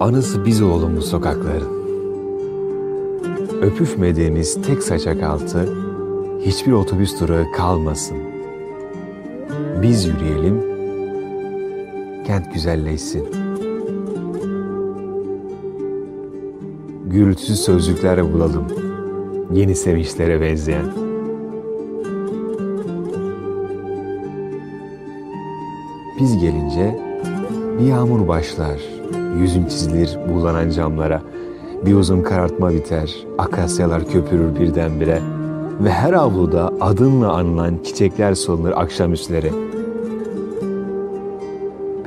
Anısı biz oğlumu sokakların. Öpüşmediğimiz tek saçak altı, hiçbir otobüs durağı kalmasın. Biz yürüyelim, kent güzelleşsin. Gürültüsüz sözcüklere bulalım, yeni sevinçlere benzeyen. Biz gelince bir yağmur başlar, yüzüm çizilir buğulanan camlara. Bir uzun karartma biter, akasyalar köpürür birdenbire. Ve her avluda adınla anılan çiçekler solunur akşamüstleri.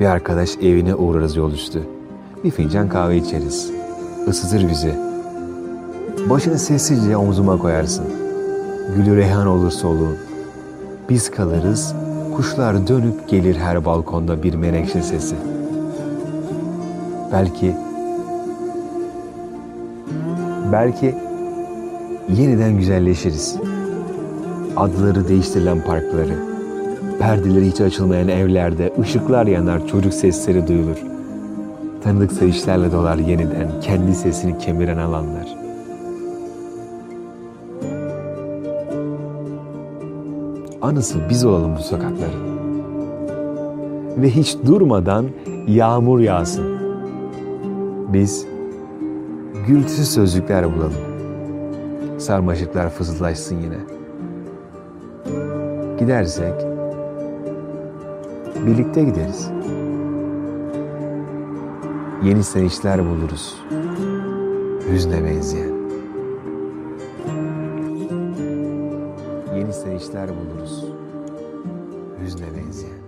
Bir arkadaş evine uğrarız yol üstü. Bir fincan kahve içeriz. Isıtır bizi. Başını sessizce omzuma koyarsın. Gülü reyhan olur soluğun. Biz kalırız, kuşlar dönüp gelir her balkonda bir menekşe sesi. Belki belki yeniden güzelleşiriz. Adları değiştirilen parkları, perdeleri hiç açılmayan evlerde ışıklar yanar, çocuk sesleri duyulur. Tanıdık sayışlarla dolar yeniden kendi sesini kemiren alanlar. Anısı biz olalım bu sokakların. Ve hiç durmadan yağmur yağsın. Biz gürültüsüz sözcükler bulalım. Sarmaşıklar fısıldaşsın yine. Gidersek birlikte gideriz. Yeni sevinçler buluruz. Hüzne benzeyen. Yeni sevinçler buluruz. Hüzne benzeyen.